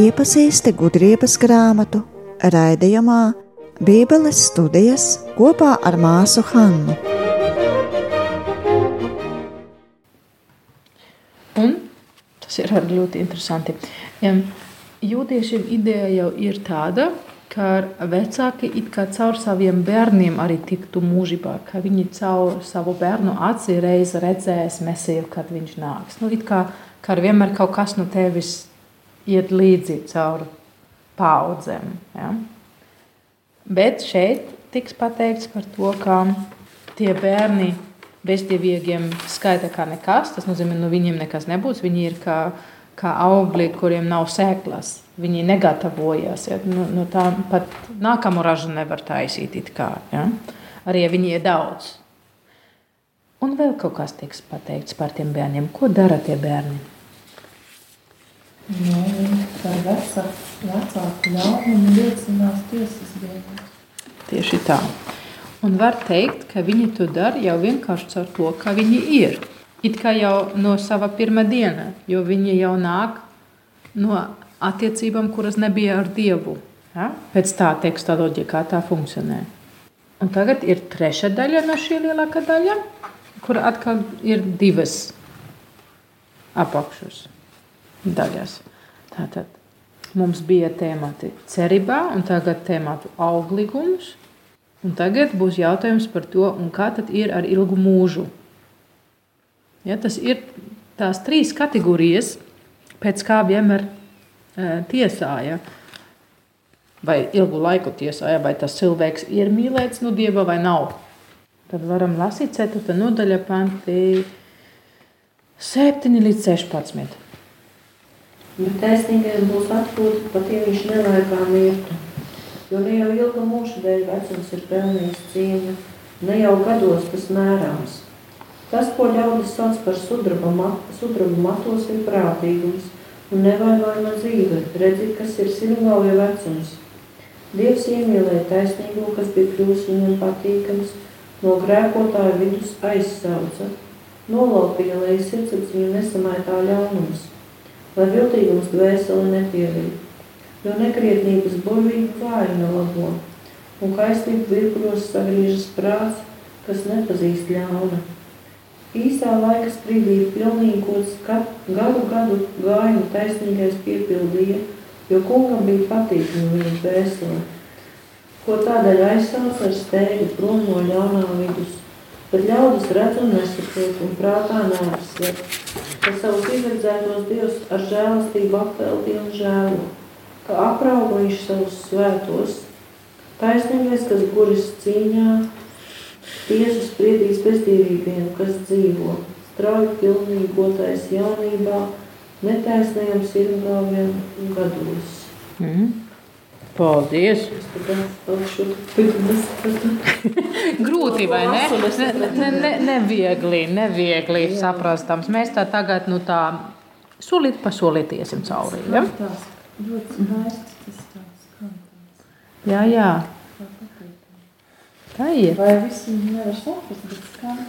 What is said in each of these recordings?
Iepazīsti gudrības grāmatu raidījumā Bībeles studijas kopā ar māsu Hannu. Un tas ir ļoti interesanti. Jūtiešiem ideja jau ir tāda, ka vecāki it kā caur saviem bērniem arī tiktu mūžībā, ka viņi caur savu bērnu acī reiz redzēs mesiju, kad viņš nāks. Nu, it kā, kā vienmēr kaut kas no tevis iet līdzi cauri paudzēm. Ja? Bet šeit tiks pateikts par to, ka tie bērni bezdievīgiem skaita kā nekas. Tas nozīmē, ka nu, viņiem nekas nebūs. Viņi ir kā, kā augļi, kuriem nav sēklas. Viņi negatavojas. Ja? Nu, nu, tā pat nākamo ražu nevar taisīt. Kā, ja? Arī ja viņi ir daudz. Un vēl kaut kas tiks pateikts par tiem bērniem. Ko dara tie bērni? Nu, viņi kā vecāku ļaunumu liecinās tiesas dienā. Tieši tā. Un var teikt, ka viņi to dara jau vienkārši ar to, ka viņi ir. It kā jau no sava pirmā diena, jo viņi jau nāk no attiecībām, kuras nebija ar Dievu. Ja? Pēc tā teksta loģikā tā funkcionē. Un tagad ir trešā daļa no šī lielākā daļa, kur atkal ir divas apakšas daļas. Tātad mums bija tēmati cerībā, un tagad tēmatu auglīgums. Un tagad būs jautājums par to, kā tad ir ar ilgu mūžu. Ja, tas ir tās trīs kategorijas, pēc kā vienmēr e, tiesāja. Vai ilgu laiku tiesāja, vai tas cilvēks ir mīlēts no dieva vai nav. Tad varam lasīt 4. nodaļa, panti 7 līdz 16. Bet taisnīgais būs atpūta, pat ja viņš nelaikā mirtu. Jo ne jau ilga mūža dēļ vecums ir pelnījis cieņu, ne jau gados tas mērāms. Tas, ko ļaudis sauc par sudraba, mat, sudraba matos, ir prātīgums un nevainojama dzīve. Redzi, kas ir simgauja vecums. Dievs iemīlēja taisnīgo, kas bija kļūst viņam patīkams, no grēkotāja vidus aizsauca. Nolaupīja, lai sirdsapziņu nesamaitā ļaunums lai viltīgums dvēseli nepievīd, jo nekrietnības burvību vājina labo, un kaistību virpuļos sagriežas prāts, kas nepazīst ļauna. Īsā laika sprīdī pilnīgots gadu gadu gājumu taisnīgais piepildīja, jo kungam bija patīkami viņa dvēseli, ko tādēļ aizsauc ar stēgu prom no ļaunā vidus. Bet ļaudis redz un nesaprot un prātā neapsver ka savus izredzētos Dievs ar žēlastību apveltīja un žēlo, ka aprauga viņš savus svētos. Taisnīgais, kas guris cīņā, tiesu spriedīs bezdīvīgiem, kas dzīvo, strauji pilnīgotais jaunībā, netaisnajam sirmgāviem gados. Mm. Paldies! Grūti vai ne? Ne, ne, ne, neviegli, neviegli saprastams. Mēs tā tagad nu tā solīt pa solīt iesim cauri. Ja? Jā, jā. Tā ir. Vai visi nevar saprast, bet skaisti?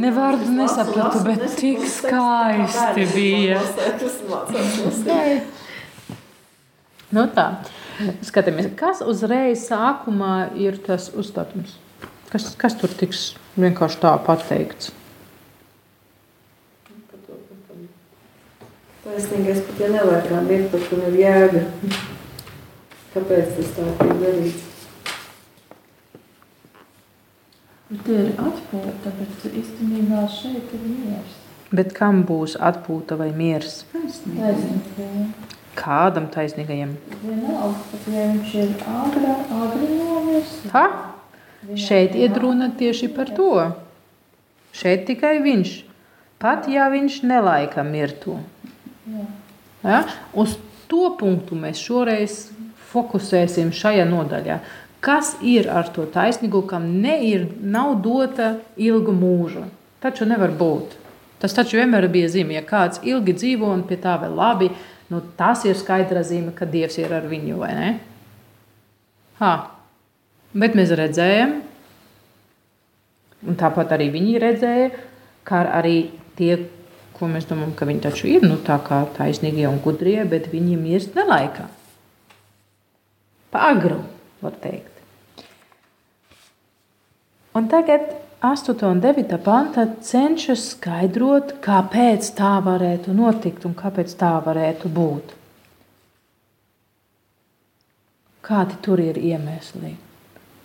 Nevārdu nesapratu, bet tik skaisti bija. Nu tā. Skatāmies, kas uzreiz sākumā ir tas uzstādījums. Kas, kas tur tiks vienkārši tā pateikts? Taisnīgais pat ja nevajag ir, pat tur ir jēga. Kāpēc tas tā tiek darīts? Tie ir atpūta, bet īstenībā šeit ir miers. Bet kam būs atpūta vai miers? Taisnība. Kādam taisnīgajam? Vienalga, pat ja viņš ir agri, agri nomirst. Ha? Šeit iet runa tieši par to. Šeit tikai viņš. Pat ja viņš nelaika mirtu. Ja? Uz to punktu mēs šoreiz fokusēsim šajā nodaļā. Kas ir ar to taisnīgu, kam neir, nav dota ilga mūža? Taču nevar būt. Tas taču vienmēr bija zīme, ja kāds ilgi dzīvo un pie tā vēl labi nu, tas ir skaidra zīme, ka Dievs ir ar viņu. Ha. Bet mēs redzējām, Un tāpat arī viņi redzēja, kā arī tie, ko mēs domājam, ka viņi taču ir nu, tā kā taisnīgie un gudrie, bet viņi mirst nelaikā. Pagru, var teikt. Un tagad 8. un 9. pantā cenšas skaidrot, kāpēc tā varētu notikt un kāpēc tā varētu būt. Kādi tur ir iemesli?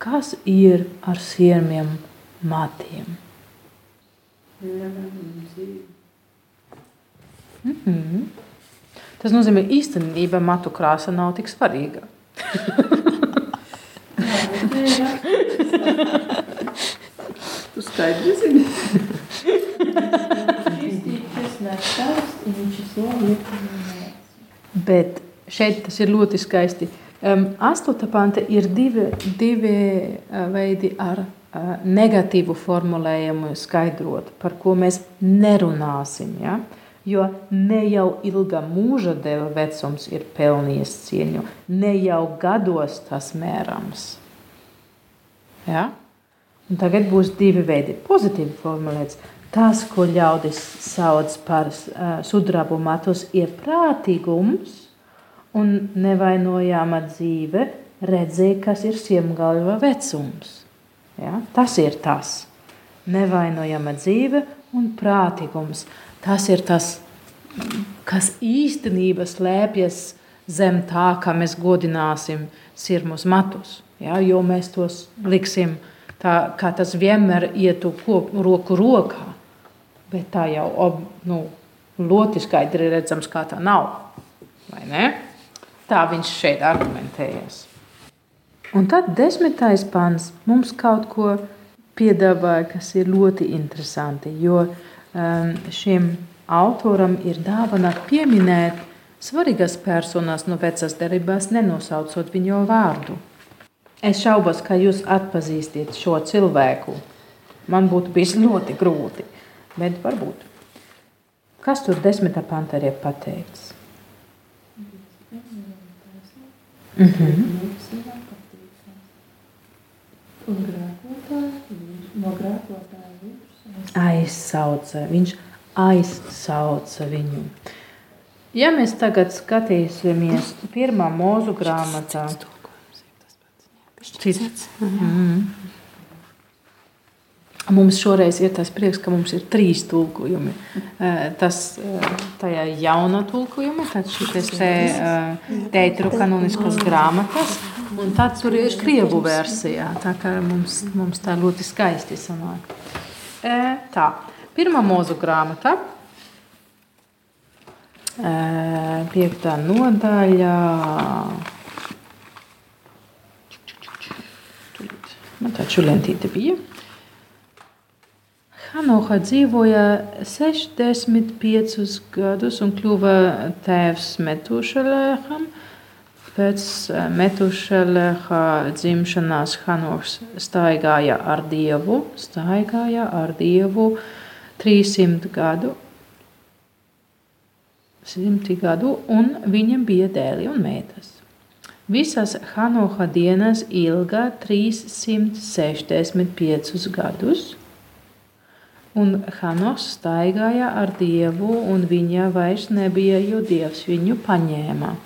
Kas ir ar siemiem matiem? Mm -hmm. Tas nozīmē, ka īstenībā matu krāsa nav tik svarīga. Tu skaidri zini. Bet šeit tas ir ļoti skaisti. Um, Astotā panta ir divi, divi uh, veidi ar uh, negatīvu formulējumu skaidrot, par ko mēs nerunāsim. Ja? Jo ne jau ilga mūža dēļ vecums ir pelnījis cieņu, ne jau gados tas mērams. Ja? Un tagad būs divi veidi. Pozitīvi formulēts. Tas, ko ļaudis sauc par uh, sudrabu matus, ir prātīgums un nevainojama dzīve, redzēja, kas ir siemgalva vecums. Ja? Tas ir tas. Nevainojama dzīve un prātīgums. Tas ir tas, kas īstenībā slēpjas zem tā, kā mēs godināsim sirmus matus. Ja? Jo mēs tos liksim tā, kā tas vienmēr ietu roku rokā. Bet tā jau nu, ļoti skaidri redzams, kā tā nav. Tā viņš šeit argumentējas. Un tad desmitais pants mums kaut ko piedāvāja, kas ir ļoti interesanti. Jo šim autoram ir dāvana pieminēt svarīgas personas no vecās derībās, nenosaucot viņu vārdu. Es šaubos, ka jūs atpazīstiet šo cilvēku. Man būtu bijis ļoti grūti, bet varbūt. Kas tur desmitā pantā ir pateikts? Mm -hmm. Un grēkotāji, no grēkotāja vīrus aizsauca. Viņš aizsauca viņu. Ja mēs tagad skatīsimies pirmā mūzu grāmatā, cits. Mm. Mums šoreiz ir tas prieks, ka mums ir trīs tulkojumi. Tas tajā jaunā tulkojuma, tad šis te teitru kanoniskas grāmatas, un tad tur ir krievu versijā, tā kā mums, mums tā ļoti skaisti sanāk. Tā, pirmā mūzu grāmata, piektā nodaļa, man tā čulentīte bija. Hanoha dzīvoja 65 gadus un kļuva tēvs Metušelēham. Pēc Metušelēha dzimšanās Hanohs staigāja ar Dievu, staigāja ar Dievu 300 gadu, 100 gadu, un viņam bija dēli un meitas. Visas Hanoha dienas ilga 365 gadus. Un Hanos staigāja ar Dievu, un viņa vairs nebija, jo Dievs viņu paņēma.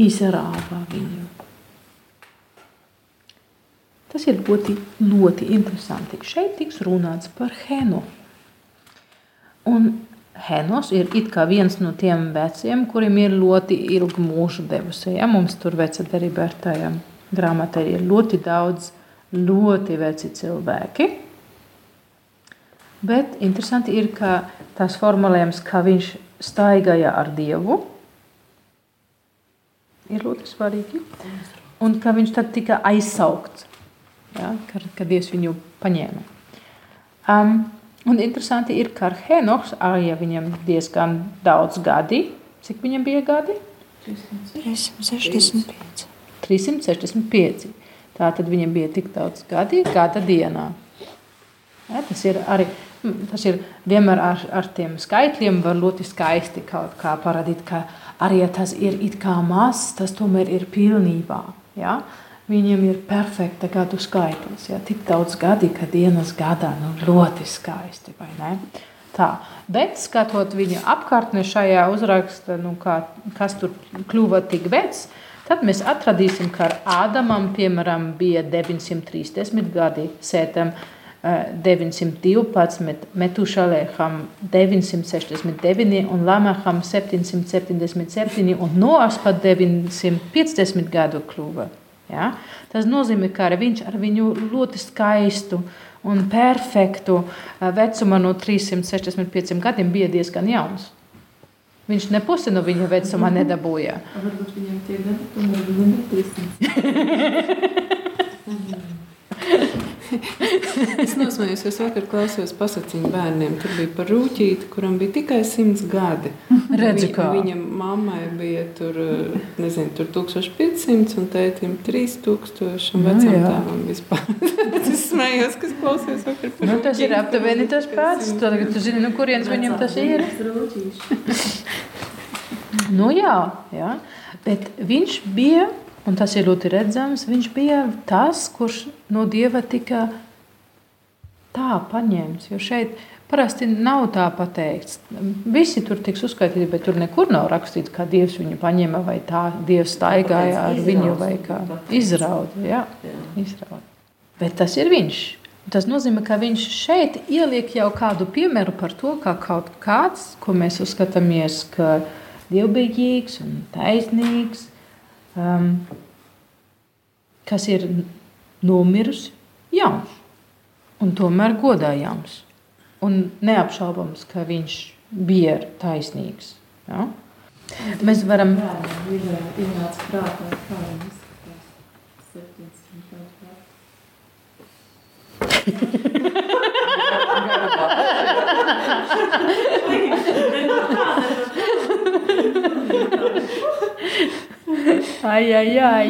Izrāva viņu. Tas ir ļoti, ļoti interesanti. Šeit tiks runāts par Henu. Un Henos ir viens no tiem veciem, kuriem ir ļoti ilgu mūžu devusi. Ja? Mums tur veca derība ar tajām grāmatā ir ļoti daudz ļoti veci cilvēki. Bet interesanti ir, ka tas formulējums, ka viņš staigāja ar Dievu, ir ļoti svarīgi. Un ka viņš tad tika aizsaukts, ja, kad, kad Dievs viņu paņēma. Um, un interesanti ir, ka Henoks arī viņam diezgan daudz gadi. Cik viņam bija gadi? 365. 365. Tā tad viņam bija tik daudz gadi, gada dienā. Ja, tas ir arī Tas ir vienmēr ar, ar tiem skaitļiem, var ļoti skaisti kaut kā parādīt, ka arī ja tas ir it kā mazs, tas tomēr ir pilnībā. Ja? Viņam ir perfekta gadu skaitlis. Ja? Tik daudz gadi, ka dienas gadā nu, ļoti skaisti. Tā. Bet, skatot viņa apkārtni šajā uzrakstā, nu, kā, kas tur kļuva tik vecs, tad mēs atradīsim, ka Ādamam, piemēram, bija 930 gadi, Sētam 912, Metušalēham 969 un Lamaham 777 un Noas pat 950 gadu kļuva. Ja? Tas nozīmē, ka viņš ar viņu ļoti skaistu un perfektu vecumu no 365 gadiem bija diezgan jauns. Viņš ne pusi no viņa vecuma nedabūja. Varbūt viņam tie bija 300. es nosmējos, es vakar klausījos pasakiņu bērniem. Tur bija par rūtīti, kuram bija tikai simts gadi. Redzi, kā. Viņa mammai bija tur, nezinu, tur 1500 un tētim 3000 un vecam nu, tēvam vispār. es smējos, kas klausījos vakar par nu, tas ir aptuveni tas pats. Tu, tu zini, nu kurienes viņam tas ir? nu jā, jā. Bet viņš bija Un tas ir ļoti redzams. Viņš bija tas, kurš no dieva tika tā paņemts. Jo šeit parasti nav tā pateikts. Visi tur tiks uzskaitīti, bet tur nekur nav rakstīts, kā dievs viņu paņēma vai tā dievs staigāja ar viņu vai kā izrauda. Jā, izrauda. Bet tas ir viņš. Tas nozīmē, ka viņš šeit ieliek jau kādu piemēru par to, kā kaut kāds, ko mēs uzskatāmies, ka dievbijīgs un taisnīgs, um, kas ir nomiris jauns un tomēr godājams. Un neapšaubams, ka viņš bija taisnīgs. Ja? Mēs varam. Ienāca prātā, kā viņš izskatās 700 gadu. Ai, ai, ai.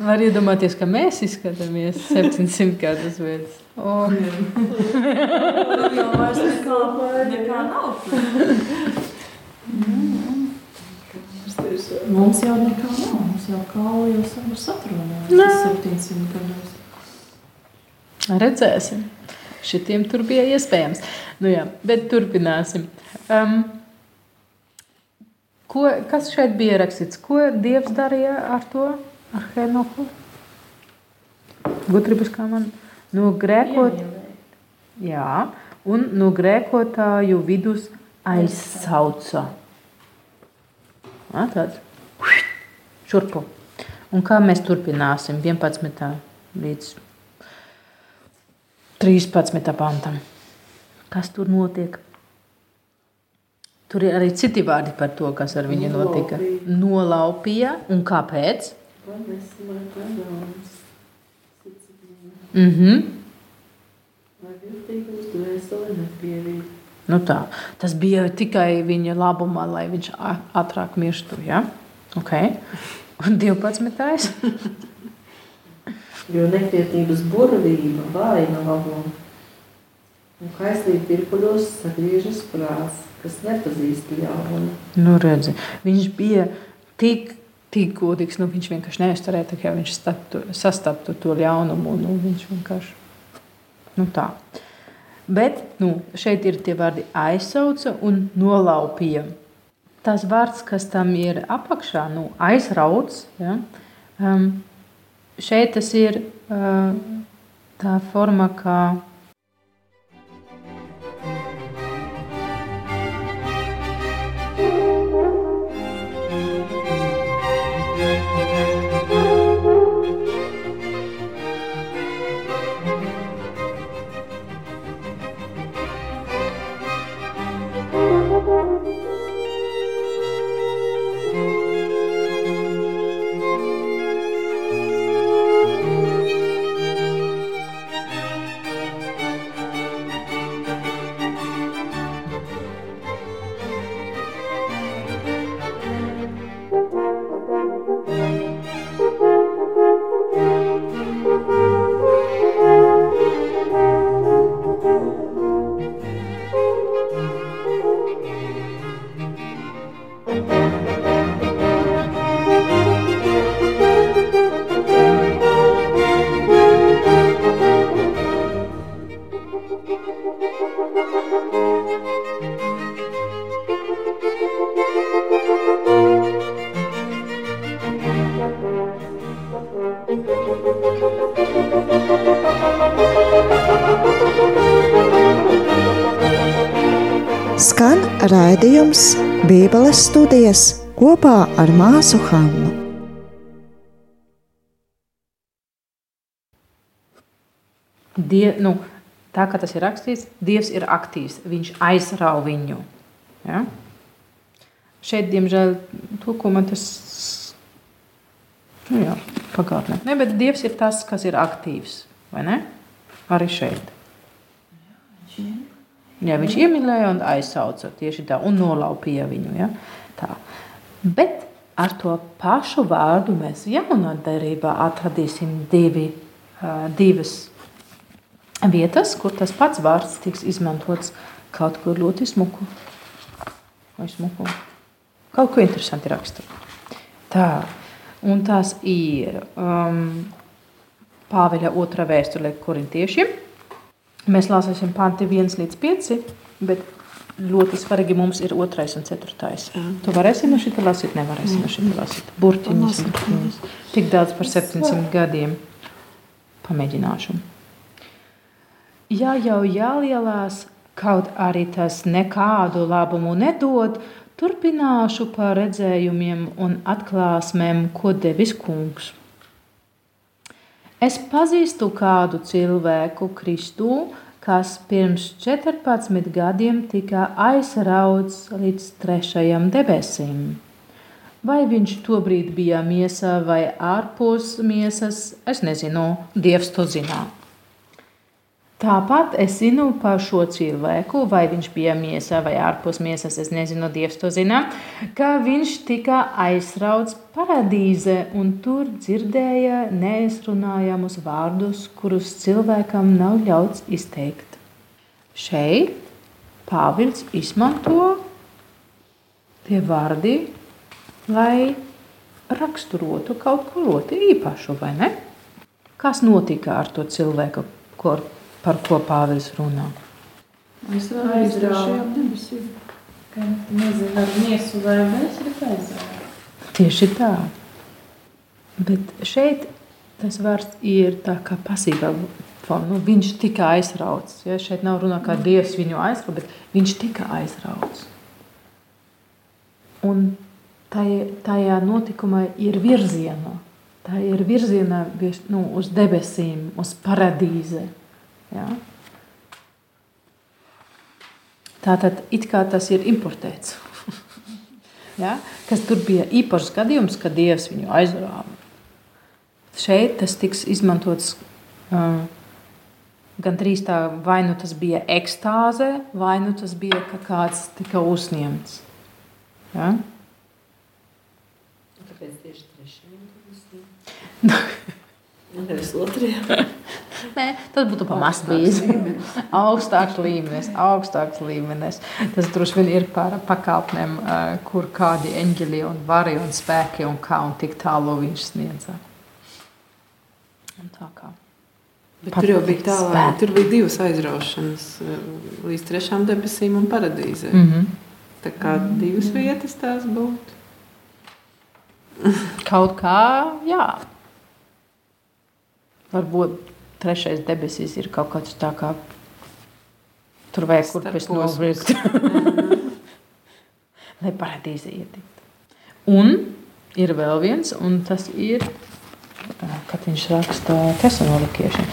Var iedomāties, ka mēs izskatāmies 700 gadus pēc. Oh. Mums jau nekā nav. Mums jau kauli jau savu satrunājās 700 gados. Redzēsim. Šitiem tur bija iespējams. Nu jā, bet turpināsim. Um, Ko, kas šeit bija rakstīts? Ko Dievs darīja ar to, ar Henoku? Gudrības kā man no grēkot. Jā, un no grēkotāju vidus aizsauca. Tāds šurpu. Un kā mēs turpināsim 11. līdz 13. pantam? Kas tur notiek? Tur ir arī citi vārdi par to, kas ar viņu notika. Nolaupīja un kāpēc? Mm -hmm. Nu tā, tas bija tikai viņa labumā, lai viņš ātrāk mirstu. Ja? Okay. Un 12. jo nekrietības burvība, vainaguma un kaislība pirkuļos sagriežas prāts kas nepazīst ļaunu. Nu, redzi, viņš bija tik, tik godīgs, nu, viņš vienkārši neizturēja, tā kā viņš statu, sastaptu to ļaunumu. Nu, viņš vienkārši nu, tā. Bet nu, šeit ir tie vārdi aizsauca un nolaupīja. Tas vārds, kas tam ir apakšā, nu, aizrauts, ja, um, šeit tas ir uh, tā forma, kā raidījums Bībeles studijas kopā ar māsu Hannu. Die, nu, tā kā tas ir rakstīts, Dievs ir aktīvs, viņš aizrauj viņu. Ja? Šeit, diemžēl, tulkojumā tas nu, jā, pagātnē. Ne, bet Dievs ir tas, kas ir aktīvs. Vai ne? Arī šeit. Jā, viņš iemīlēja un aizsauca tieši tā, un nolaupīja viņu. Ja? Tā. Bet ar to pašu vārdu mēs jaunā derībā atradīsim divi, uh, divas vietas, kur tas pats vārds tiks izmantots kaut kur ļoti smuku. Vai smuku. Kaut ko interesanti raksta. Tā. Un tās ir um, Pāveļa otrā vēstule korintiešiem. Mēs lasīsim panti 1 līdz 5, bet ļoti svarīgi mums ir 2 un 4. Tu varēsi no šita lasīt, nevarēsi no šita lasīt. Burtiņas, burtiņas. Tik daudz par 700 gadiem. Pamēģināšu. Ja jau jālielās, kaut arī tas nekādu labumu nedod, turpināšu par redzējumiem un atklāsmēm, ko devis kungs. Es pazīstu kādu cilvēku, Kristu, kas pirms 14 gadiem tika aizrauts līdz trešajam debesīm. Vai viņš tobrīd bija miesā vai ārpus miesas, es nezinu, Dievs to zinās. Tāpat es zinu par šo cilvēku, vai viņš bija miesā vai ārpus miesas, es nezinu, Dievs to zina, ka viņš tika aizrauts paradīze un tur dzirdēja neizrunājamus vārdus, kurus cilvēkam nav ļauts izteikt. Šeit Pāvils izmanto tie vārdi, lai raksturotu kaut ko ļoti īpašu, vai ne? Kas notika ar to cilvēku, kur par ko Pāvils runā. Es aizrauju ka nezinu ar miesu vai mēs ir aizrauju. Tieši tā. Bet šeit tas vārds ir tā kā pasīvā forma. Nu, viņš tika aizrauts. Ja? Šeit nav runa, kā Dievs viņu aizrauc, bet viņš tika aizrauts. Un tajā, tajā notikumā ir virziena. Tā ir virziena nu, uz debesīm, uz paradīzi. Ja? Tātad it kā tas ir importēts. ja? Kas tur bija īpašs gadījums, kad Dievs viņu aizrāva. Šeit tas tiks izmantots uh, gandrīz tā, vai nu tas bija ekstāze, vai nu tas bija, ka kāds tika uzņemts. Ja? Tāpēc tieši trešajam tas Nevis otrajam. Nē, tas būtu pamats augstāks līmenis, augstāks līmenis. Tas droši vien ir par pakāpnēm, kur kādi eņģeļi un vari un spēki un kā un tik tālu viņš sniedza. Un tā kā. Bet tur jau bija tālāk, tur bija divas aizraušanas līdz trešām debesīm un paradīzē. Mm -hmm. Tā kā divas vietas tās būtu. Kaut kā, jā. Varbūt trešais debesis ir kaut kāds tā kā tur vajag kurpes novilkt. Lai paradīze ietiktu. Un ir vēl viens, un tas ir, kad viņš raksta tesalonikiešiem.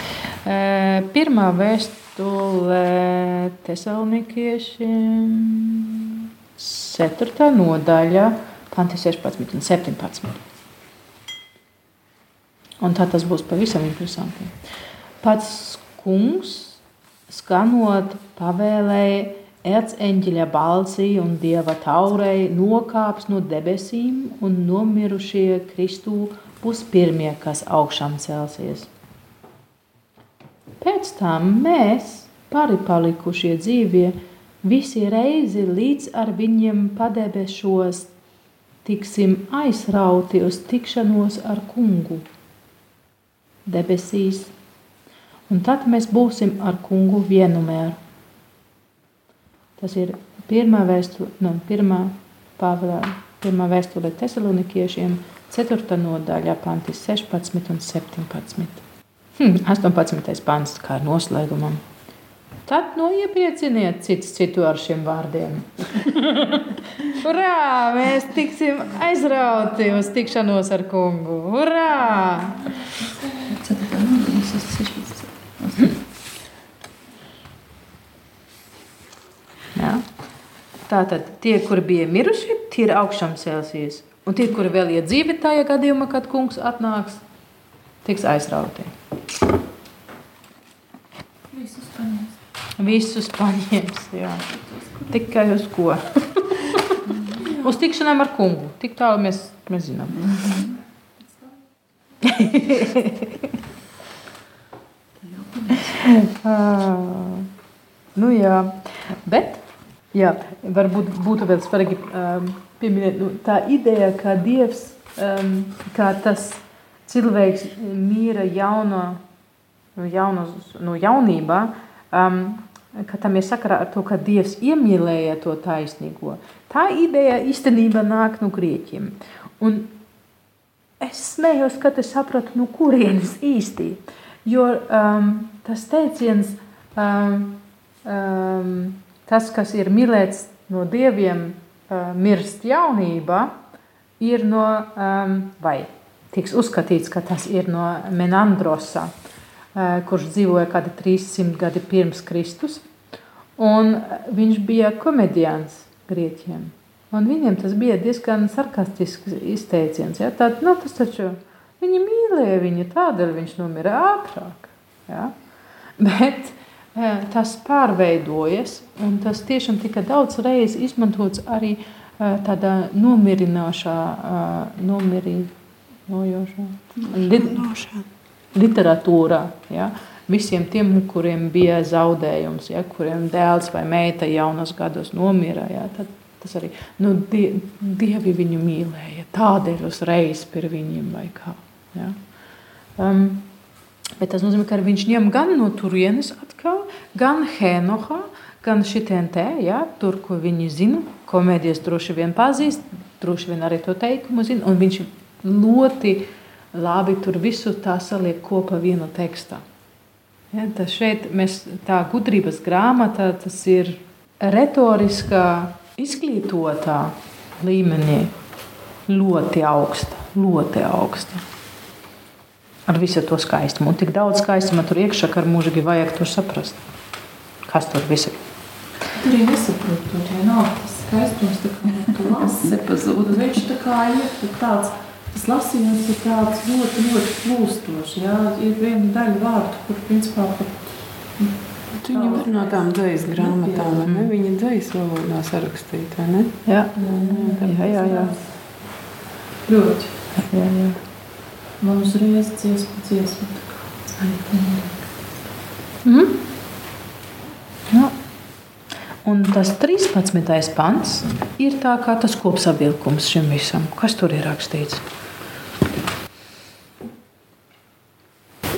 Pirmā vēstule tesalonikiešiem, ceturtā nodaļa, panti 16 un 17. Un tā tas būs pavisam interesanti. Pats kungs, skanot, pavēlēja erceņģeļa balsī un dieva taurei nokāps no debesīm, un nomirušie Kristū būs pirmie, kas augšām celsies. Pēc tam mēs, pāripalikušie dzīvie, visi reizi līdz ar viņiem padebešos, tiksim aizrauti uz tikšanos ar kungu debesīs, un tad mēs būsim ar kungu vienmēr. Tas ir pirmā vēstule, nu, pirmā pāvela, pirmā vēstule tesalonikiešiem, 4. nodaļa, panti 16 un 17. Hm, 18. pants kā noslēgumam. Tad nu ieprieciniet cits citu ar šiem vārdiem. Urā! Mēs tiksim aizrauti uz tikšanos ar kungu. Urā! Jā. Tātad tie, kuri bija miruši, tie ir augšām celsies. Un tie, kuri vēl ir dzīvi tajā gadījumā, kad kungs atnāks, tiks aizrauti. Visus paņems. Visus paņems. Jā. Tikai uz ko? uz tikšanām ar kungu. Tik tālu mēs, mēs zinām. Ah, nu jā, bet jā, varbūt būtu vēl svarīgi um, pieminēt nu, tā ideja, ka Dievs, um, kā tas cilvēks mīra jauno, jauno, no jaunībā, um, ka tam ir sakarā ar to, ka Dievs iemīlēja to taisnīgo. Tā ideja īstenībā nāk no grieķiem. Un es smējos, kad es sapratu, no kurienes īsti. Jo um, tas teiciens, um, um, tas, kas ir mīlēts no dieviem, uh, mirst jaunībā, ir no, um, vai tiks uzskatīts, ka tas ir no Menandrosa, uh, kurš dzīvoja kādi 300 gadi pirms Kristus. Un viņš bija komediants grieķiem. Un viņiem tas bija diezgan sarkastisks izteiciens. Ja? Tad, nu, tas taču viņi mīlēja viņu, tādēļ viņš nomira ātrāk. Ja? Bet e, tas pārveidojas, un tas tiešām tika daudz reizes izmantots arī e, tādā nomierinošā, e, nomierinojošā lit, literatūrā. Ja? Visiem tiem, kuriem bija zaudējums, ja? kuriem dēls vai meita jaunos gados nomira, ja? tad Tas arī nu, die, dievi viņu mīlēja. Tādēļ uzreiz pie viņiem vai kā. Ja? Um, bet tas nozīmē, ka viņš ņem gan no turienes atkal, gan Henoha, gan šitien te, ja, tur, ko viņi zina. Komēdijas droši vien pazīst, droši vien arī to teikumu zina, un viņš ļoti labi tur visu tā saliek kopā viena tekstā. Ja, tas šeit mēs tā gudrības grāmata, tas ir retoriskā izglītotā līmenī ļoti augsta, ļoti augsta. Ar visu to skaistumu. Un tik daudz skaistuma tur iekšā, ka mūžīgi vajag to saprast. Kas tur viss ir? Tur arī nesaprot, tur jau nav tas skaistums, tā kā tu lasi nepazūd. Viņš tā kā ir tāds, tas lasījums ir tāds ļoti, ļoti plūstošs. Jā, ir viena daļa vārdu, kur principā pat Viņa var no tām dzīslas grāmatām, vai ne? Viņa dzīslas valodā sarakstīta, vai ne? Jā, jā, jā. jā. Ļoti. jā, jā. Man uzreiz dziesma, dziesma. Mm. Jā. Un tas 13. pants ir tā kā tas kopsavilkums šim visam. Kas tur ir rakstīts?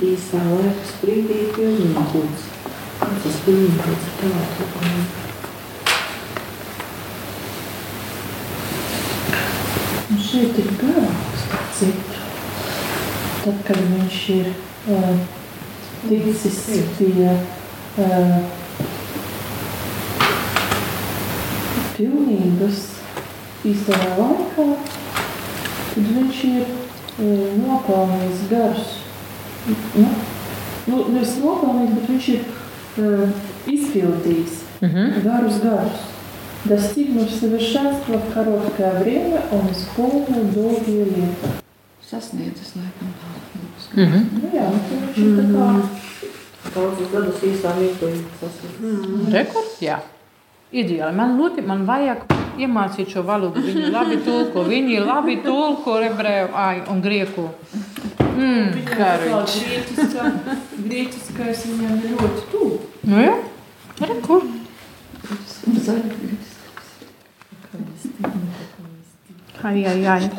Īsā laika sprīdī pilnīgums. Tas pilnīgums ir tādā. Un šeit ir garāks citu Tad, kad viņš ir uh, ticis pie uh, pilnības īstajā laikā, tad viņš ir uh, nopelnījis garus. Nu, nu, nevis nopelnījis, bet viņš ir uh, izpildījis Mhm. гарус гарус. Достигнув совершенства в короткое время, он исполнил долгие лета. Sasniedzis, laikam, Mhm. Nu jā, nu, viņš ir tā kā Daudzus gadus īsā mirklī sasniegt. Rekord? Jā. Ideāli. Man ļoti man vajag iemācīt šo valodu. Viņi labi tulko, viņi labi tulko ebreju ai, un grieku. Mm. Kā grieķiskā, grieķiskais viņam ir ļoti tuvu. Nu jā, rekur. Ai, ai, ai.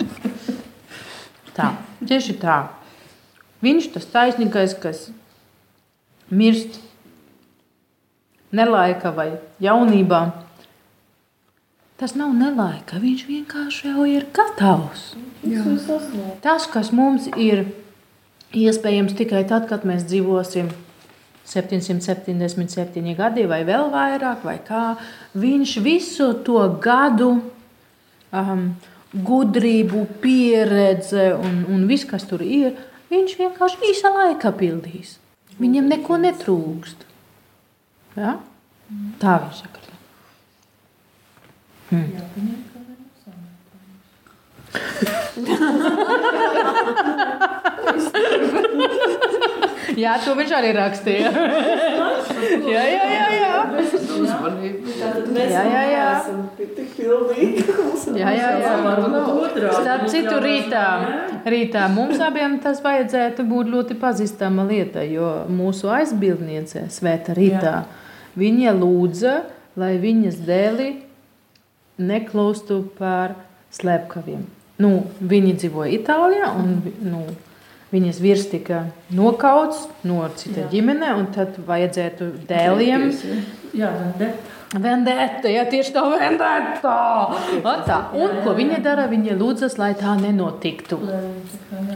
Tā, tieši tā. Viņš tas taisnīgais, kas mirst nelaika vai jaunībā, tas nav nelaika. Viņš vienkārši jau ir gatavs. Tas, kas mums ir iespējams tikai tad, kad mēs dzīvosim 777 gadi vai vēl vairāk, vai kā, viņš visu to gadu um, gudrību, pieredze un, un viss, kas tur ir, viņš vienkārši īsa laika pildīs. Viņam neko netrūkst. Ja? Tā viņš saka. Hmm. jā, to viņš arī rakstīja. jā, jā, jā. jā. Jā, jā, jā. Jā, jā, jā. Starp citu, rītā, rītā mums abiem tas vajadzētu būt ļoti pazīstama lieta, jo mūsu aizbildniece, Svēta Rītā, viņa lūdza, lai viņas dēli neklaustu par slepkaviem. Nu, viņi dzīvoja Itālijā, un nu, viņas vīrs tika nokauts no cita ģimene, un tad vajadzētu dēliem. Jā, vendetta. Vendetta, ja tieši tā vendetta. Tā. Un ko viņa dara? Viņa lūdzas, lai tā nenotiktu.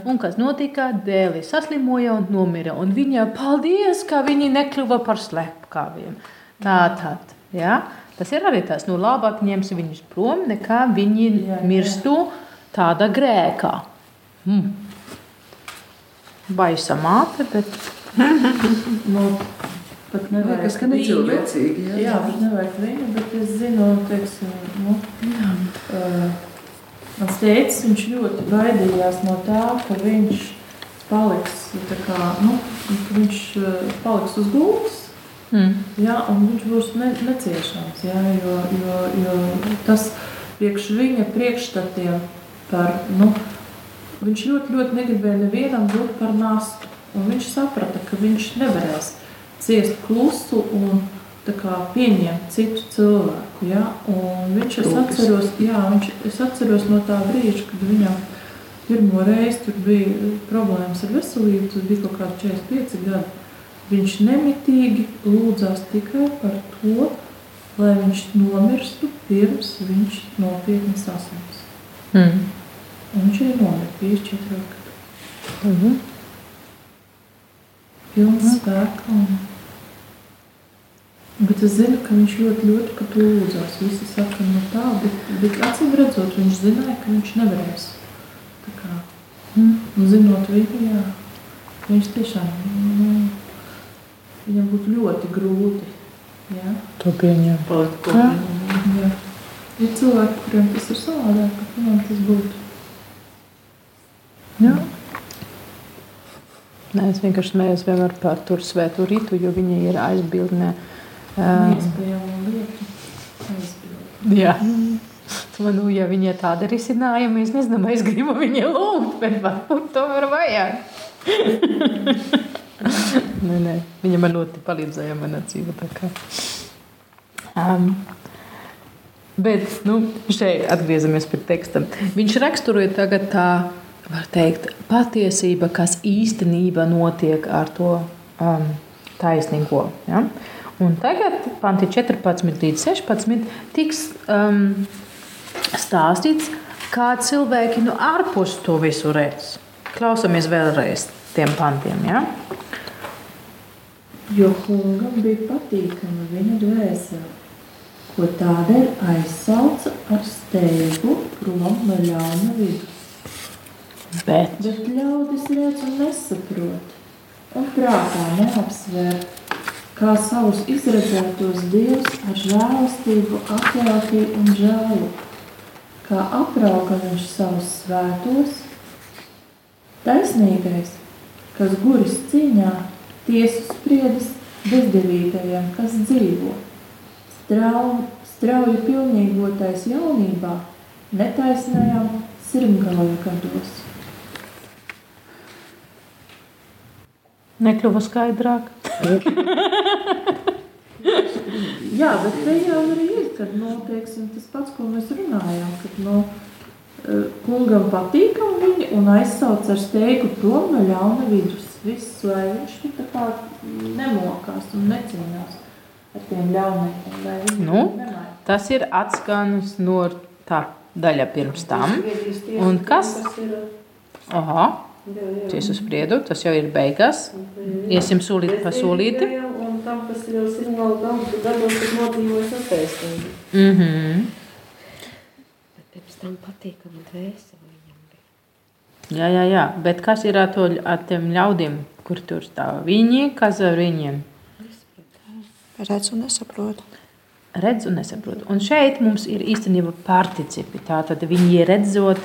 Un kas notika? Dēli saslimoja un nomira. Un viņa paldies, ka viņi nekļuva par slepkaviem. Tā tad, ja? Tas ir arī tas, nu labāk ņemsi viņus prom, nekā viņi mirstu tāda grēkā. Mm. Baisa māte, bet... pat nevajag Liekas, ka necilvēcīgi, jā. Jā, bet nevajag viņu, bet es zinu, teiksim, nu, uh, mans teicis, viņš ļoti baidījās no tā, ka viņš paliks, tā kā, nu, ka viņš uh, paliks uz gultas, Mm. Jā, un viņš būs ne, neciešams. Jā, jo, jo, jo tas priekš viņa priekšstatiem par. Nu, viņš ļoti, ļoti negribēja nevienam būt par nastu. Un viņš saprata, ka viņš nevarēs ciest klusu un kā, pieņemt citu cilvēku. Ja? Un viņš es atceros, jā, viņš, es atceros no tā brīža, kad viņam pirmo reizi tur bija problēmas ar veselību, tas bija kaut kādi 45 gadi. Viņš nemitīgi lūdzās tikai par to, lai viņš nomirstu pirms viņš nopietni saslims. Mm. Un viņš arī nomira 54 gadu. Mm -hmm. Pilns spēka. Un... Bet es zinu, ka viņš ļoti, ļoti par to lūdzās. Visi saka, no tā, bet, bet acīm redzot, viņš zināja, ka viņš nevarēs. Tā kā, mm. zinot viņu, jā, viņš tiešām, nu, viņam būtu ļoti grūti. Jā. To pieņem. Palikt kopā. Jā. Ir cilvēki, kuriem tas ir savādāk, bet viņam tas būtu. Jā. Nē, es vienkārši smējos vienmēr par tur svētu rītu, jo viņa ir aizbildnē. Aizbildni. Jā. Man, nu, ja viņa ir tāda risinājuma, es nezinu, vai es gribu viņai lūgt, bet varbūt tomēr vajag. nē, nē, viņa man ļoti palīdzēja manā dzīvē. Um, bet, nu, šeit atgriežamies pie teksta. Viņš raksturoja tagad tā, var teikt, patiesība, kas īstenībā notiek ar to um, taisnīgo. Ja? Un tagad, panti 14 līdz 16, tiks um, stāstīts, kā cilvēki no ārpus to visu redz. Klausamies vēlreiz tiem pantiem. Ja? Jo kungam bija patīkama viņa dvēsele, ko tādēļ aizsauca ar steigu prom no ļauna vidus. Bet Bet ļaudis redz un nesaprot, un prātā neapsver, kā savus izredzētos dievs ar žēlastību atjautīja un žēlu, kā aprauga viņš savus svētos. Taisnīgais, kas guris cīņā, tiesu spriedis bezdevīgajiem, kas dzīvo. Strauji, strauji pilnīgotais jaunībā, netaisnajām sirmgaloja gados. Nekļuva skaidrāk. Jā, bet te jau arī ir, kad, nu, teiksim, tas pats, ko mēs runājām, kad, nu, eh, kungam patīkam viņi un aizsauc ar steigu prom no ļauna vidus. Viss, lai viņš tā kā nemokās un necīnās ar tiem ļaunajiem, lai viņi Nu? nemāja. tas ir atskanis no tā daļa pirms tam. Un kas? Aha, tiesu spriedu, tas jau ir beigās. Iesim solīt pa solīti. Un tam, kas ir jau signāli daudz gados, ir nodzīvojis attaisnību. Mhm. Pirms tam patīkami dvēseli. Jā, jā, jā, bet kas ir ar, to, ar tiem ļaudīm, kur tur stāv? Viņi, kas ar viņiem? Redz un nesaprotu. redz un nesaprot. Un šeit mums ir īstenībā participi. Tātad viņi redzot,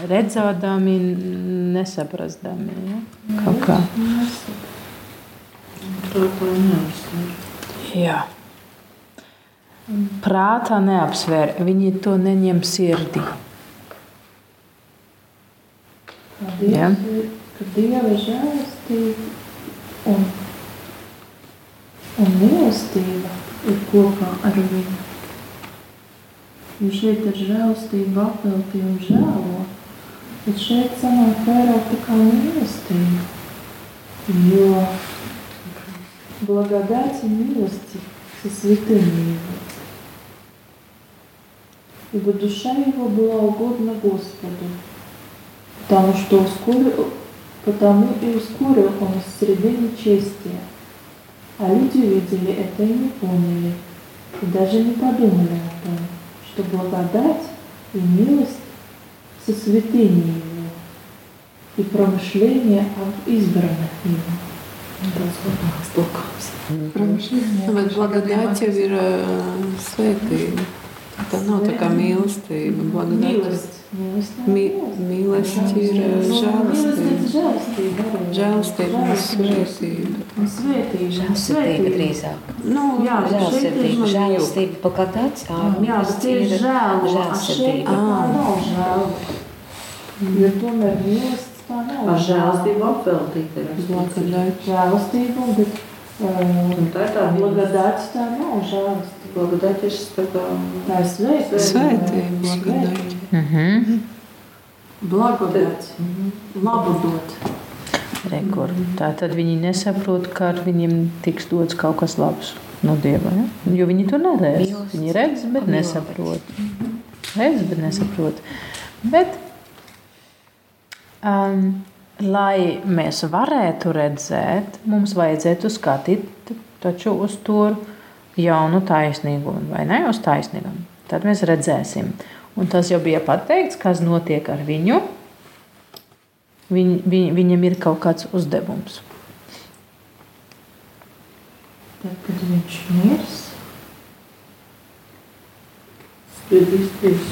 redzodami, nesaprastami. Ja? Kaut kā. Jā. Prātā neapsver, viņi to neņem sirdī. Jā. Ka Dieva žēlastība un, un mīlestība ir kopā ar viņu. Jo šeit ir žēlastība apveltīja un žēlo, bet šeit sanāk vairāk tā kā mīlestība. Jo благодать и милости со святыми его. Ибо душа его была угодна Господу, потому что ускорил, потому и ускорил он из среды нечестия. А люди видели это и не поняли, и даже не подумали о том, что благодать и милость сосветление его и промышление об избранных им. Промышление. Вот благодать веры святые. Tā nav tā kā mīlestība. Mīlestība, mīlestība ir uh, žēlastība. Žēlastība ir svētība. Svētība drīzāk. Nu, jā, žēlastība. Žēlastība pa kā tāds? Jā, ir žēlastība. Ah. Jo tomēr mīlestība tā nav. Ar žēlastību apveltīta ir. Žēlastība, bet tā ir tā, ka tā nav žēlastība. Blagadāt ir tā kā svētība. Svētība, blagadāt. Mhm. Blagodāts. Labu dot. Rekur. Tā tad viņi nesaprot, ka ar viņiem tiks dots kaut kas labs no Dieva. Ja? Jo viņi to neredz. Viņi redz, bet nesaprot. Redz, bet nesaprot. Bet, um, lai mēs varētu redzēt, mums vajadzētu skatīt taču uz to jaunu taisnīgumu, vai ne? Uz taisnīgumu. Tad mēs redzēsim. Un tas jau bija pateikts, kas notiek ar viņu. Viņ, viņ, viņam ir kaut kāds uzdevums. Tad, kad viņš mirs, spriedīs trīs.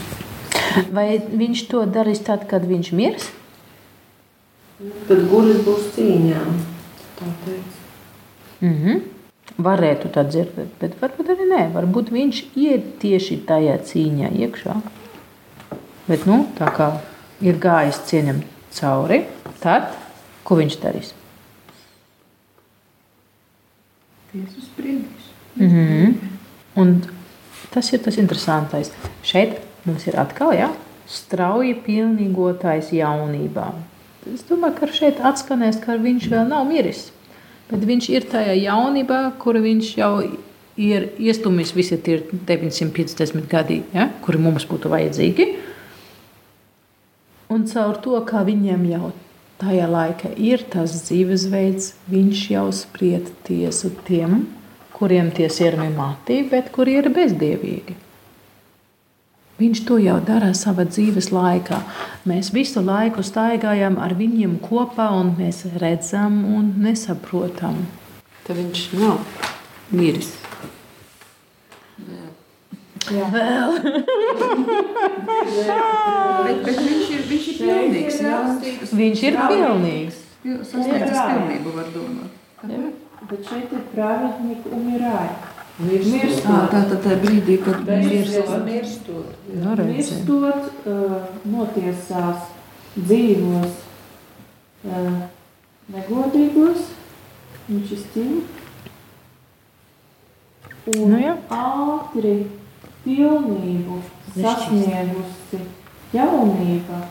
Vai viņš to darīs tad, kad viņš mirs? Kad guris būs cīņā. Tā teica. Mm -hmm. Varētu tā dzirdēt, bet varbūt arī nē. Varbūt viņš iet tieši tajā cīņā iekšā. Bet nu, tā kā ir gājis cieņam cauri, tad ko viņš darīs? tiesu spriedīs. Mm -hmm. Un tas ir tas interesantais. Šeit mums ir atkal ja, strauji pilnīgotājs jaunībā. Es domāju, ka šeit atskanēs, ka viņš vēl nav miris. Bet viņš ir tajā jaunībā, kur viņš jau ir iestumis visi tie 950 gadi, ja, kuri mums būtu vajadzīgi. Un caur to, kā viņiem jau tajā laikā ir tas dzīvesveids, viņš jau spried tiesu tiem, kuriem tie sirmi mati, bet kuri ir bezdievīgi. Viņš to jau dara savā dzīves laikā. Mēs visu laiku staigājam ar viņiem kopā, un mēs redzam un nesaprotam. Tad viņš nav miris. Jā. Vēl. bet, bet viņš ir, viņš ir pilnīgs. Jā. Viņš ir pilnīgs. Sasniedzis pilnību, var domāt. Jā. Bet šeit ir prāvatnieki un ir ārā. Mirstot. Ah, tā tad tā brīdī, kad mirstot. Nu. Mirstot, uh, notiesās dzīvos uh, negodīgos, viņš izcīna. Un Nu jā. ātri pilnību sasniegusi jaunība.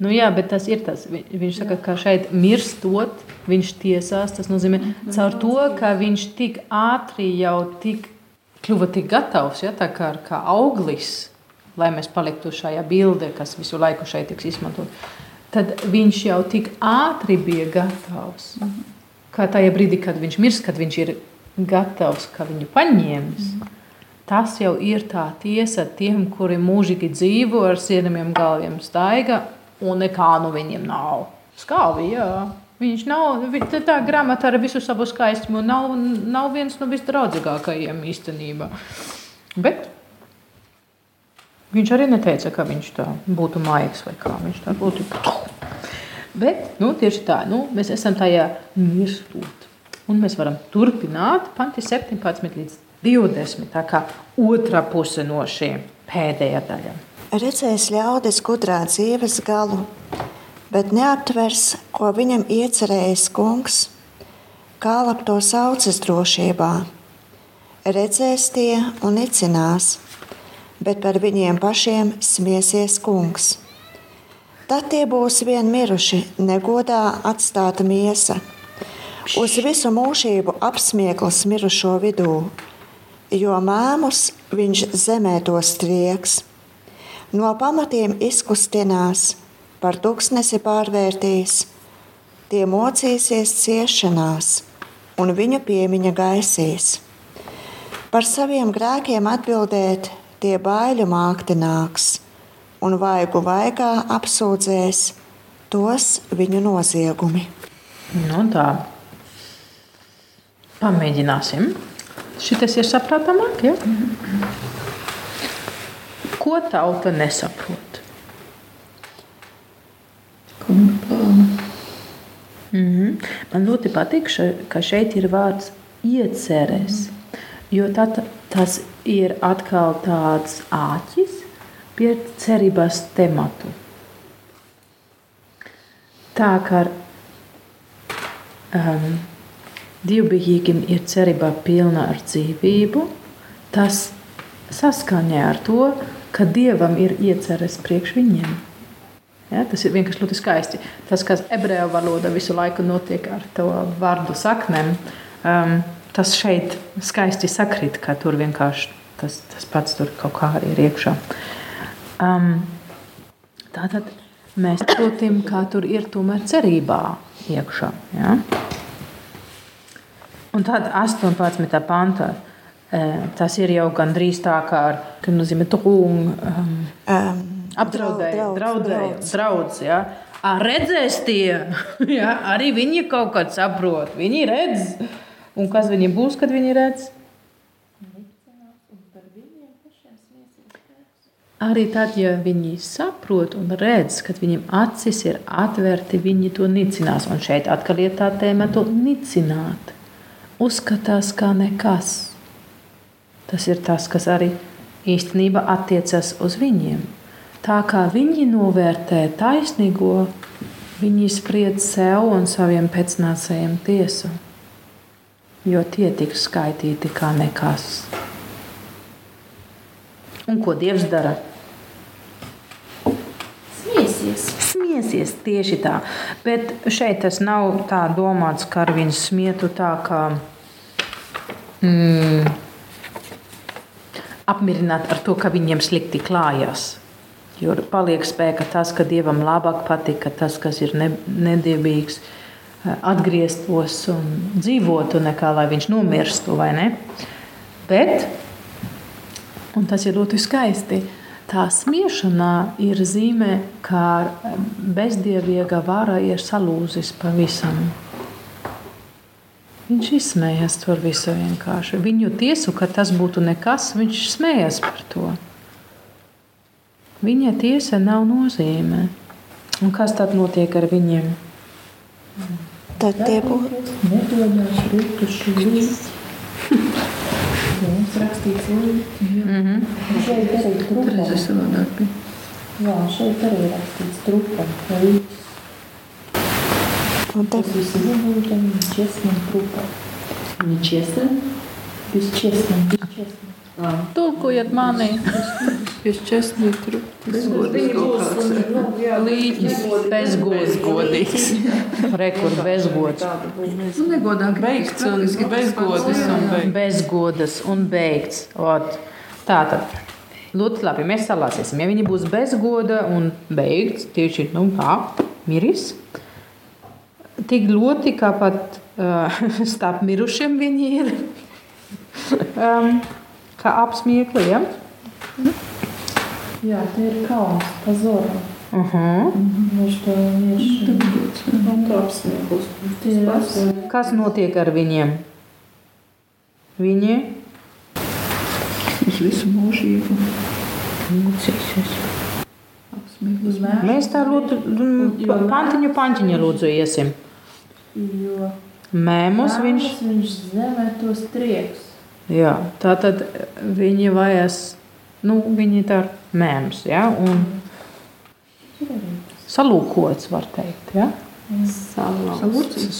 Nu, jā, bet tas ir tas. Vi- Viņš saka, ka šeit mirstot, viņš tiesās. Tas nozīmē, caur to, ka viņš tik ātri jau tik kļuva tik gatavs, ja, kā, kā auglis, lai mēs paliktu šajā bildē, kas visu laiku šeit tiks izmantot, tad viņš jau tik ātri bija gatavs. Mm -hmm. Kā tajā brīdī, kad viņš mirst, kad viņš ir gatavs, ka viņu paņems. Mm -hmm. Tas jau ir tā tiesa tiem, kuri mūžīgi dzīvo ar sienamiem galviem staiga, un nekā no viņiem nav. Skāvi, jā. Viņš nav tā grāmatā ar visu savu skaistumu, nav, nav viens no visdraudzīgākajiem īstenībā. Bet viņš arī neteica, ka viņš tā būtu maigs vai kā viņš tā būtu. Bet nu, tieši tā, nu, mēs esam tajā mirstot. Un mēs varam turpināt panti 17 līdz 20. Tā kā otrā puse no šiem pēdējā daļa. Redzēs ļaudis gudrā dzīves galu, bet neaptvers, ko viņam iecerējis kungs, kā lab to saucas drošībā. Redzēs tie un nicinās, bet par viņiem pašiem smiesies kungs. Tad tie būs vien miruši, negodā atstāta miesa, uz visu mūžību apsmieklis mirušo vidū, jo mēmus viņš zemē to strieks. No pamatiem izkustinās, par tūkstnesi pārvērtīs, tie mocīsies ciešanās, un viņu piemiņa gaisīs. Par saviem grēkiem atbildēt, tie baiļu mākti nāks un vaigu vaigā apsūdzēs tos viņu noziegumi. Nu, tā. Pamēģināsim. Šis ir saprotamāk. Ja? Ko tauta nesaprot? Mm -hmm. Man ļoti patīk, ka šeit ir vārds iecerēs. Jo tā, tas ir atkal tāds āķis, pie cerības tematu. Tā kā um, divbijīgiem ir cerība pilna ar dzīvību, tas saskaņā ar to, ka Dievam ir ieceres priekš viņiem. Ja, tas ir vienkārši ļoti skaisti. Tas, kas ebreju valoda visu laiku notiek ar to vārdu saknēm, um, tas šeit skaisti sakrīt, ka tur vienkārši tas, tas pats tur kaut kā arī ir iekšā. Um, tātad mēs saprotam, kā tur ir tomēr cerībā iekšā. Ja? Un tad 18. pantā. Tas ir jau gandrīz tā, kā ar nozīmē, tūlīt um, um, apdraudējumu, draudējumu, draudz. Ja? Redzēs tie, ja? arī viņi kaut kad saprot. Viņi redz, un kas viņi būs, kad viņi redz? Arī tad, ja viņi saprot un redz, ka viņiem acis ir atvērti, viņi to nicinās. Un šeit atkal ir tā tēma, to nicināt. Uzskatās kā nekas. Tas ir tas, kas arī īstenībā attiecas uz viņiem. Tā kā viņi novērtē taisnīgo, viņi spriedz sev un saviem pēcnācējiem tiesu, jo tie tiks skaitīti kā nekas. Un ko Dievs dara? Smiesies. Smiesies tieši tā. Bet šeit tas nav tā domāts, ka ar viņu smietu tā kā mm, apmierināt ar to, ka viņiem slikti klājās. Jo paliek spēka tas, ka dievam labāk patika tas, kas ir ne, nedievīgs, atgrieztos un dzīvotu, nekā lai viņš nomirstu. Bet, un tas ir ļoti skaisti, Tā smiešanā ir zīme, ka bezdievīga vara ir salūzis pavisam. Viņš izsmējas par visu vienkārši. Viņu tiesu, ka tas būtu nekas, viņš smējas par to Viņa tiesa nav nozīme. Un kas tad notiek ar viņiem? Tad tie būtu. Nedodās rūtuši līdzi. Mums rakstīts līdzi. Mm -hmm. Šeit arī trupam. Tur es savādāk bija. Jā, šeit arī rakstīts trupam. Līdzi. Un tad бесчестным, честным трупом. Нечестным? Бесчестным, бесчестным. Tulkojiet mani. Viņi būs, nu, jā, Līķis bezgods godīgs. Rekur bezgods. Nu, negodāk. Beigts un bezgodis un beigts. Bezgodas un beigts. Ot. Tātad. Ļoti labi, mēs salāsīsim. Ja viņi būs bezgoda un beigts, tieši nu, tā, miris, tik ļoti kā pat uh, starp mirušiem viņi ir. um, kā apsmiekli, ja? Jā, tie ir kauns, pazoram. Uh -huh. Viņš to apsmiekli. Kas notiek ar viņiem? Viņi Uz visu mūžību. Mēnešu. Mēs tā lūdzu, Jo pantiņu, pantiņu lūdzu iesim. Jo Mēmus viņš. viņš, viņš zemē tos trieks. Jā, tā tad viņi vajag, nu, viņi tā ir mēms, ja, un salūkots, var teikt, ja. Salauts.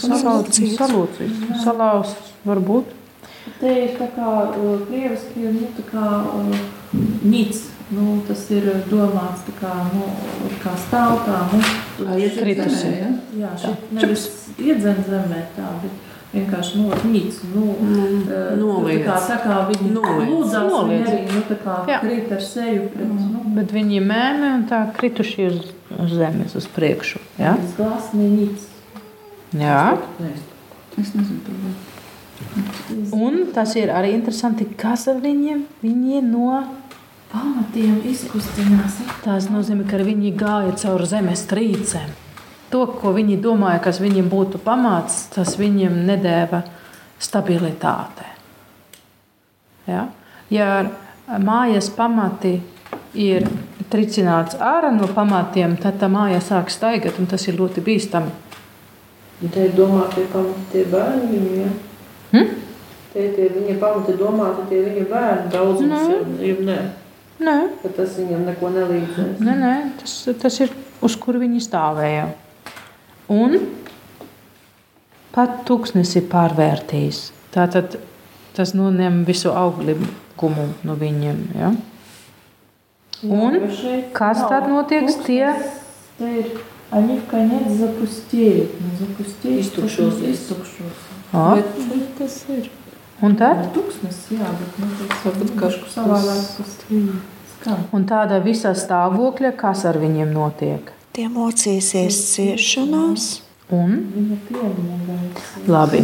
Salūcīts, salūcīts, salauzts, varbūt. Te ir tā kā krieviski, nu, tā kā nīc. Nu, tas ir domāts tā kā, nu, kā stāv tā, nu, Kritusi. Ja? jā, šeit nevis iedzen zemē tā, bet vienkārši no nīc. Nu, Mm, uh, noliec. tā kā, tā kā viņi lūdzās, viņi arī, nu, tā kā Jā. krīt ar seju pret, nu, Bet viņi mēmi un tā krituši uz, uz zemes, uz priekšu, ja. glāsni nīc. Jā. Es nezinu, viņu. Un tas ir arī interesanti, kas ar viņiem, viņi no Pamatiem izkustinās. Tas nozīmē, ka viņi gāja cauri zemes trīcēm. To, ko viņi domāja, kas viņiem būtu pamats, tas viņiem nedēva stabilitāte. Ja, ja mājas pamati ir tricināts ārā no pamatiem, tad tā māja sāk staigāt, un tas ir ļoti bīstami. Te ir domāti pamati tie bērni viņu, ja? Hm? Te ir tie viņa pamati domāti tie viņa bērni daudzums, Nē. ja nē. Nē, Ka tas viņam neko nelīdzēs. nē, nē tas, tas ir uz kur viņi stāvēja Un pat tūkstnesis ir pārvērtījis. Tātad tas noņem visu auglīgumu no viņiem. Ja? Un kas tad notiek? Tie Те ir, они в конец запустили. Ну, запустили. Iztukšosies. Iztukšosies. o, Bet, bet tas ir. un, tad, Tūkstnes, jā, bet nu, tas Varbūt kažkas savādāk tas skan. un tādā visā stāvokļa, kas ar viņiem notiek. Tie mocīsies ciešanās, Un, labi.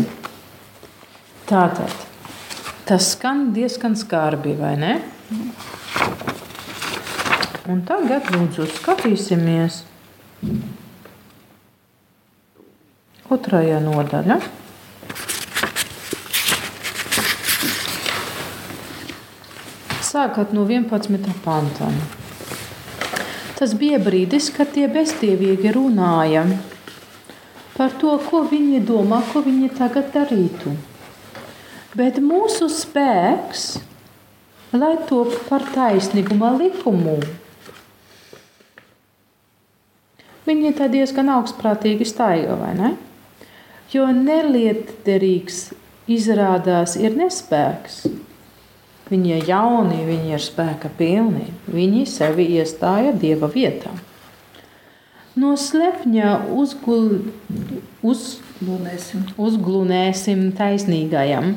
Tātad tas skan diezgan skarbi, vai ne? Un tagad lūdzu skatīsimies otrajā nodaļā. Sākot no 11. pantā. Tas bija brīdis, kad tie bezdievīgi runāja par to, ko viņi domā, ko viņi tagad darītu. Bet mūsu spēks, lai top par taisnīguma likumu, viņi tā diezgan augstprātīgi staiga, vai ne? Jo nelietderīgs izrādās ir nespēks. Viņi ir jauni, viņi ir spēka pilni. Viņi sevi iestāja dieva vietā. No slepņa uzgul, uz, Lūnēsim. uzglunēsim taisnīgajam.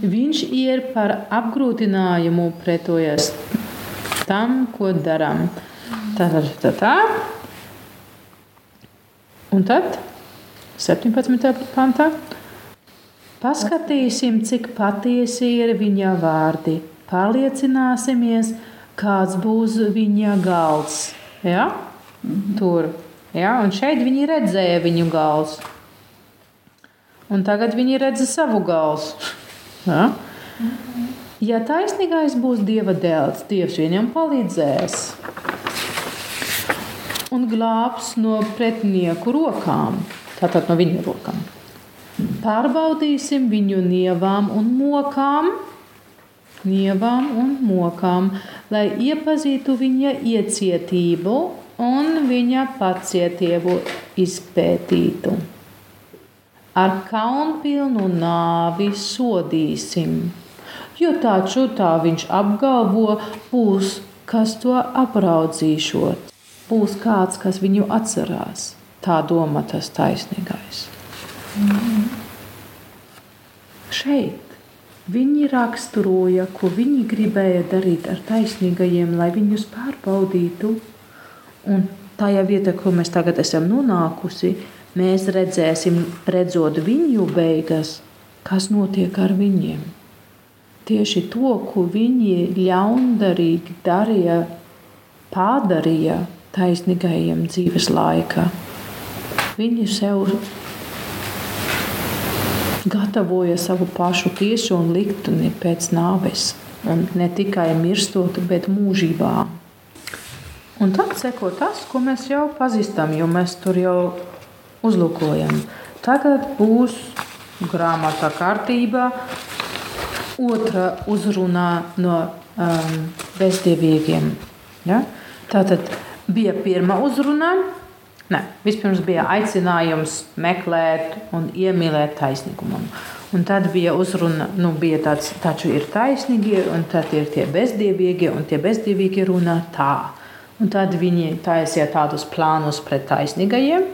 Viņš ir par apgrūtinājumu pretojas tam, ko darām. Tā, tā, tā, tā. Un tad 17. pantā. Paskatīsim, cik patiesi ir viņa vārdi. Pārliecināsimies, kāds būs viņa galds. Ja? Tur. Ja? Un šeit viņi redzēja viņu galdu. Un tagad viņi redz savu galvu. Ja? ja taisnīgais būs dieva dēls, Dievs viņam palīdzēs un glābs no pretinieku rokām, tātad no viņa rokām. Pārbaudīsim viņu nievām un mokām, nievām un mokām, lai iepazītu viņa iecietību un viņa pacietību izpētītu. Ar kaunpilnu nāvi sodīsim, jo taču tā viņš apgalvo, būs kas to apraudzīšot, būs kāds, kas viņu atcerās. Tā doma tas taisnīgais. Mm. Šeit viņi raksturoja, ko viņi gribēja darīt ar taisnīgajiem, lai viņus pārbaudītu. Un tajā vietā, kur mēs tagad esam nonākusi, mēs redzēsim, redzot viņu beigas, kas notiek ar viņiem. Tieši to, ko viņi ļaundarīgi darīja, pārdarīja taisnīgajiem dzīves laikā. Viņi sev gatavoja savu pašu tiesu un likteni pēc nāves. Ne tikai mirstot, bet mūžībā. Un tad seko tas, ko mēs jau pazīstam, jo mēs tur jau uzlūkojam. Tagad būs grāmatā kārtība, otra uzrunā no um, bezdievīgiem. Ja? Tātad bija pirmā uzruna. Ne, vispirms bija aicinājums meklēt un iemīlēt taisnīgumu. Un tad bija uzruna, nu, bija tāds, taču ir taisnīgie, un tad ir tie bezdievīgie, un tie bezdievīgie runā tā. Un tad viņi taisīja tādus plānus pret taisnīgajiem.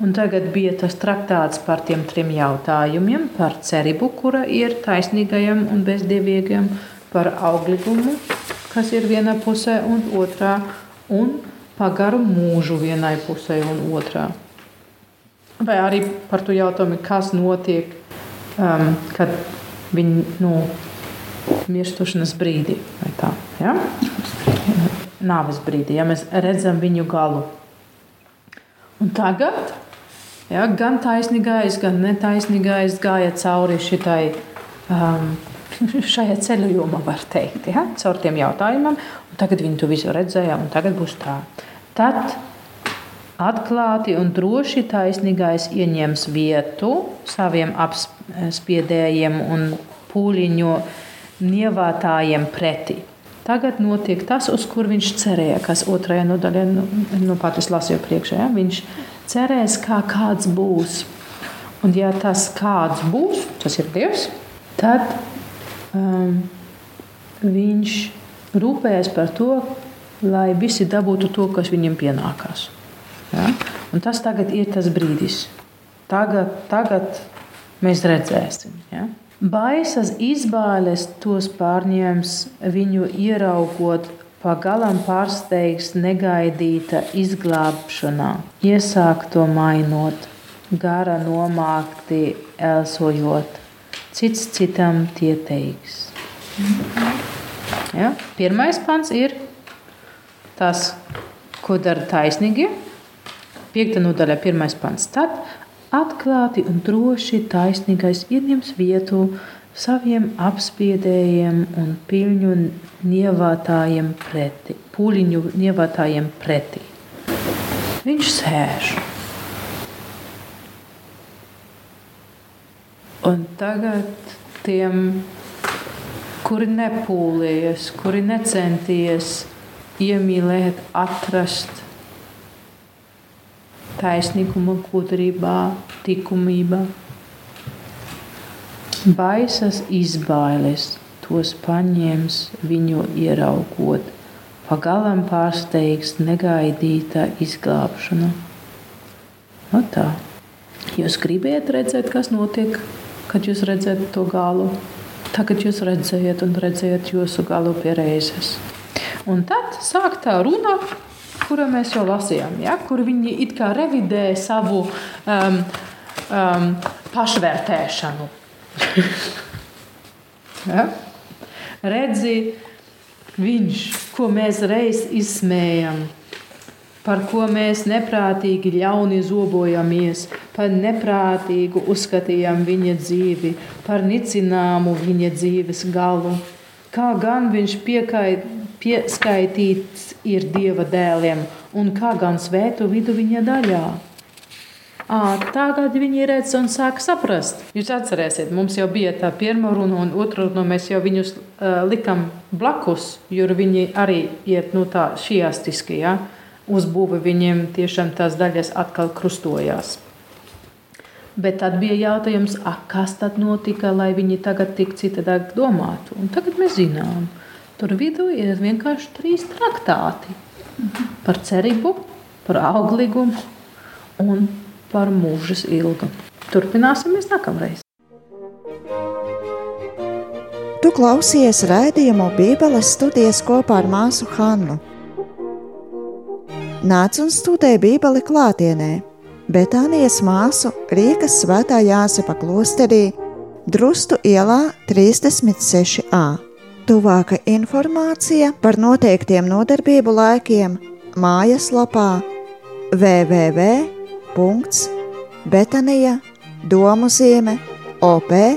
Un tagad bija tas traktāts par tiem trim jautājumiem - par cerību, kura ir taisnīgajam un bezdievīgam, par auglīgumu, kas ir vienā pusē un otrā, un par garu mūžu vienai pusē un otrā. Vai arī par to jautājumu, kas notiek, um, kad viņi nu, mirstošanas brīdī. Tā, ja? nāves brīdī, ja mēs redzam viņu galu. Un tagad ja, gan taisnīgais, gan netaisnīgais gāja cauri šitai, um, šajā ceļojumā, var teikt, ja, caur tiem jautājumiem. Tagad viņi to visu redzēja, un tagad būs tā. Tad atklāti un droši taisnīgais ieņems vietu saviem apspiedējiem un pūliņu nievātājiem pretī. Tagad notiek tas, uz kur viņš cerēja, kas otrajā nodaļā, nu, nu pat es lasīju priekšā. Ja? Viņš cerēs, kā kāds būs. Un ja tas kāds būs, tas ir Dievs, tad um, viņš rūpējas par to, lai visi dabūtu to, kas viņiem pienākās. Ja? Un tas tagad ir tas brīdis. Tagad, tagad mēs redzēsim. Ja? Baisas izbāles tos pārņems, viņu ieraugot, pagalam pārsteigs negaidīta izglābšanā, iesāk to mainot, gara nomākti elsojot, cits citam tie teiks. Ja? Pirmais pants ir tas, ko dara taisnīgi. Piekta nodaļa, pirmais pants. Tad atklāti un droši taisnīgais ieņems vietu saviem apspiedējiem un piļņu nievātājiem pretī. Pūliņu nievātājiem pretī. Viņš sēž. Un tagad tiem, kuri nepūlējas, kuri necenties iemīlēt, atrast taisnīguma, gudrībā, likumībā. Baisas izbailes tos paņems viņu ieraugot, pagalam pārsteigs negaidīta izglābšana. No tā. Jūs gribējāt redzēt, kas notiek, kad jūs redzat to galu. Tagad jūs redzējat un redzējat jūsu galu pie reizes. Un tad sāk tā runāt kura mēs jau lasījām, ja, kur viņi it kā revidē savu um, um, pašvērtēšanu. ja? Redzi, viņš, ko mēs reiz izsmējam, par ko mēs neprātīgi ļauni zobojamies, par neprātīgu uzskatījām viņa dzīvi, par nicināmu viņa dzīves galu. Kā gan viņš piekait, pieskaitīts ir dieva dēliem, un kā gan svētu vidu viņa daļā. À, tagad viņi redz un sāk saprast. Jūs atcerēsiet, mums jau bija tā pirmā runa, un otrā runa mēs jau viņus uh, likām blakus, jo viņi arī iet nu, tā šiastiski. Ja? Uzbūve viņiem tiešām tās daļas atkal krustojās. Bet tad bija jautājums, kas tad notika, lai viņi tagad tik citādāk domātu. Un tagad mēs zinām, tur vidū ir vienkārši trīs traktāti par cerību, par auglīgumu un par mūžas ilgu. Turpināsim mēs nākamreiz. Tu klausies raidījumu Bībeles studijas kopā ar māsu Hannu. Nāc un studē Bībeli klātienē! Betānijas māsu Rīgas svētā Jāsepa klosterī Drustu ielā 36a. Tuvāka informācija par noteiktiem nodarbību laikiem mājaslapā www.betanija domu zīme op.lv